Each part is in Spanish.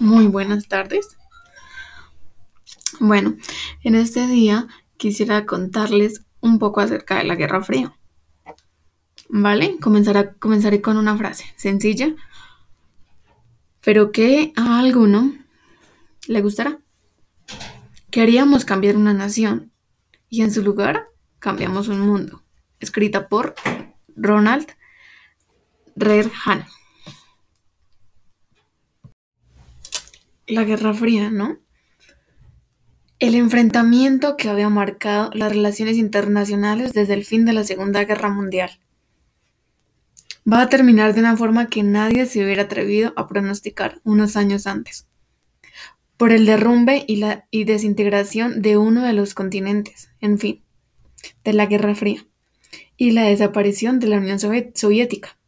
Muy buenas tardes. Bueno, en este día quisiera contarles un poco acerca de la Guerra Fría. ¿Vale? Comenzaré, con una frase sencilla, pero que a alguno le gustará. Queríamos cambiar una nación y en su lugar cambiamos un mundo. Escrita por Ronald Reagan. La Guerra Fría, ¿no? El enfrentamiento que había marcado las relaciones internacionales desde el fin de la Segunda Guerra Mundial. Va a terminar de una forma que nadie se hubiera atrevido a pronosticar unos años antes, por el derrumbe y la y desintegración de uno de los continentes, en fin, de la Guerra Fría, y la desaparición de la Unión Soviética.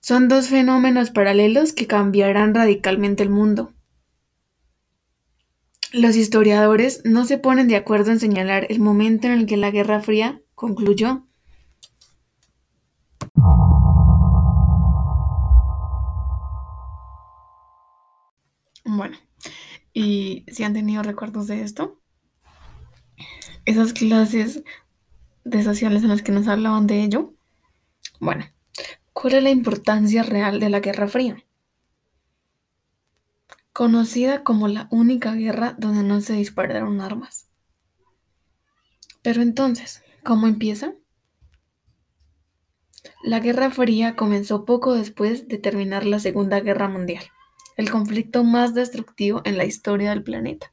Son dos fenómenos paralelos que cambiarán radicalmente el mundo los historiadores no se ponen de acuerdo en señalar el momento en el que la Guerra Fría concluyó. Bueno, ¿y si han tenido recuerdos de esto? Esas clases de sociales en las que nos hablaban de ello. Bueno, ¿cuál es la importancia real de la Guerra Fría? Conocida como la única guerra donde no se dispararon armas. Pero entonces, ¿cómo empieza? La Guerra Fría comenzó poco después de terminar la Segunda Guerra Mundial, el conflicto más destructivo en la historia del planeta.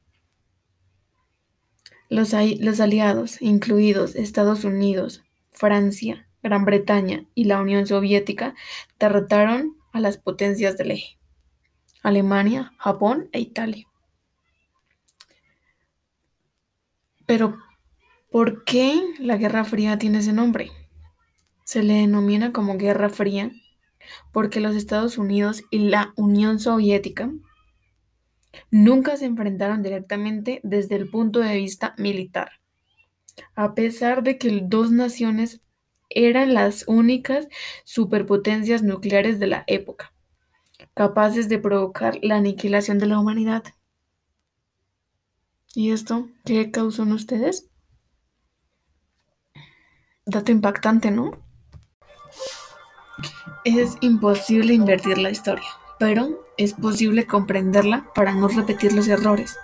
Los, los aliados, incluidos Estados Unidos, Francia, Gran Bretaña y la Unión Soviética, derrotaron a las potencias del eje. Alemania, Japón e Italia. Pero, ¿por qué la Guerra Fría tiene ese nombre? Se le denomina como Guerra Fría porque los Estados Unidos y la Unión Soviética nunca se enfrentaron directamente desde el punto de vista militar, a pesar de que dos naciones eran las únicas superpotencias nucleares de la época capaces de provocar la aniquilación de la humanidad. ¿Y esto qué causó en ustedes? Dato impactante, ¿no? Es imposible invertir la historia, pero es posible comprenderla para no repetir los errores.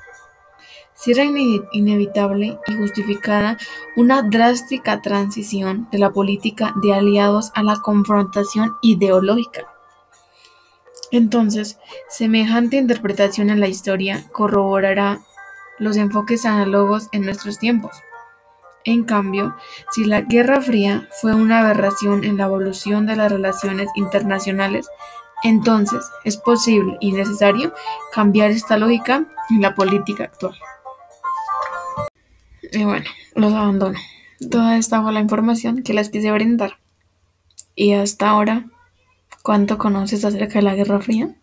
Si era inevitable y justificada una drástica transición de la política de aliados a la confrontación ideológica entonces, semejante interpretación en la historia corroborará los enfoques análogos en nuestros tiempos. En cambio, si la Guerra Fría fue una aberración en la evolución de las relaciones internacionales, entonces es posible y necesario cambiar esta lógica en la política actual. Y bueno, los abandono. Toda esta fue la información que les quise brindar. Y hasta ahora ¿Cuánto conoces acerca de la Guerra Fría?